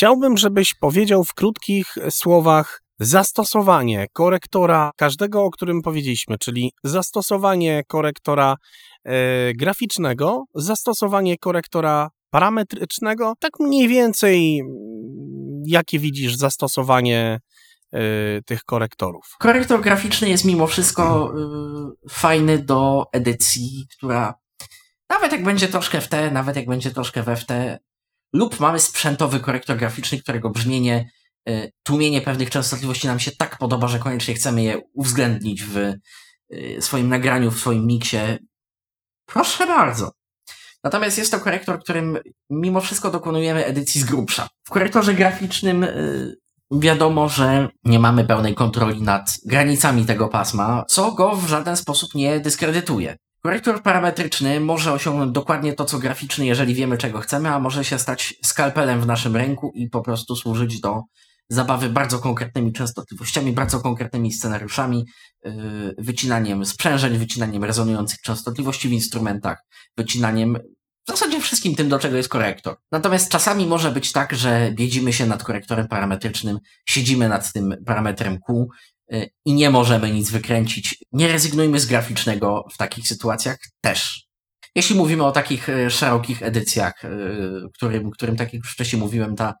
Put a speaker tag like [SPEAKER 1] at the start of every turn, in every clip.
[SPEAKER 1] Chciałbym, żebyś powiedział w krótkich słowach zastosowanie korektora każdego, o którym powiedzieliśmy, czyli zastosowanie korektora e, graficznego, zastosowanie korektora parametrycznego, tak mniej więcej jakie widzisz zastosowanie y, tych korektorów?
[SPEAKER 2] Korektor graficzny jest mimo wszystko y, fajny do edycji, która nawet jak będzie troszkę w T, nawet jak będzie troszkę we w T, lub mamy sprzętowy korektor graficzny, którego brzmienie, y, tłumienie pewnych częstotliwości nam się tak podoba, że koniecznie chcemy je uwzględnić w y, swoim nagraniu, w swoim miksie. Proszę bardzo. Natomiast jest to korektor, którym mimo wszystko dokonujemy edycji z grubsza. W korektorze graficznym y, wiadomo, że nie mamy pełnej kontroli nad granicami tego pasma, co go w żaden sposób nie dyskredytuje. Korektor parametryczny może osiągnąć dokładnie to, co graficzny, jeżeli wiemy, czego chcemy, a może się stać skalpelem w naszym ręku i po prostu służyć do zabawy bardzo konkretnymi częstotliwościami, bardzo konkretnymi scenariuszami, yy, wycinaniem sprzężeń, wycinaniem rezonujących częstotliwości w instrumentach, wycinaniem w zasadzie wszystkim tym, do czego jest korektor. Natomiast czasami może być tak, że biedzimy się nad korektorem parametrycznym, siedzimy nad tym parametrem Q i nie możemy nic wykręcić. Nie rezygnujmy z graficznego w takich sytuacjach też. Jeśli mówimy o takich yy, szerokich edycjach, którym, którym tak jak już wcześniej mówiłem, ta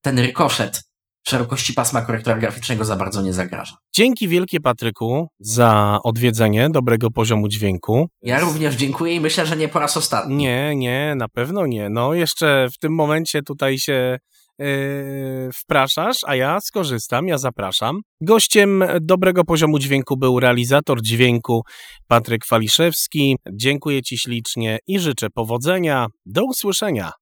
[SPEAKER 2] ten rykoszet szerokości pasma korektora graficznego za bardzo nie zagraża.
[SPEAKER 1] Dzięki wielkie Patryku za odwiedzenie dobrego poziomu dźwięku.
[SPEAKER 2] Ja również dziękuję i myślę, że nie po raz ostatni.
[SPEAKER 1] Nie, nie, na pewno nie. No jeszcze w tym momencie tutaj się yy, wpraszasz, a ja skorzystam, ja zapraszam. Gościem dobrego poziomu dźwięku był realizator dźwięku Patryk Waliszewski. Dziękuję Ci ślicznie i życzę powodzenia. Do usłyszenia.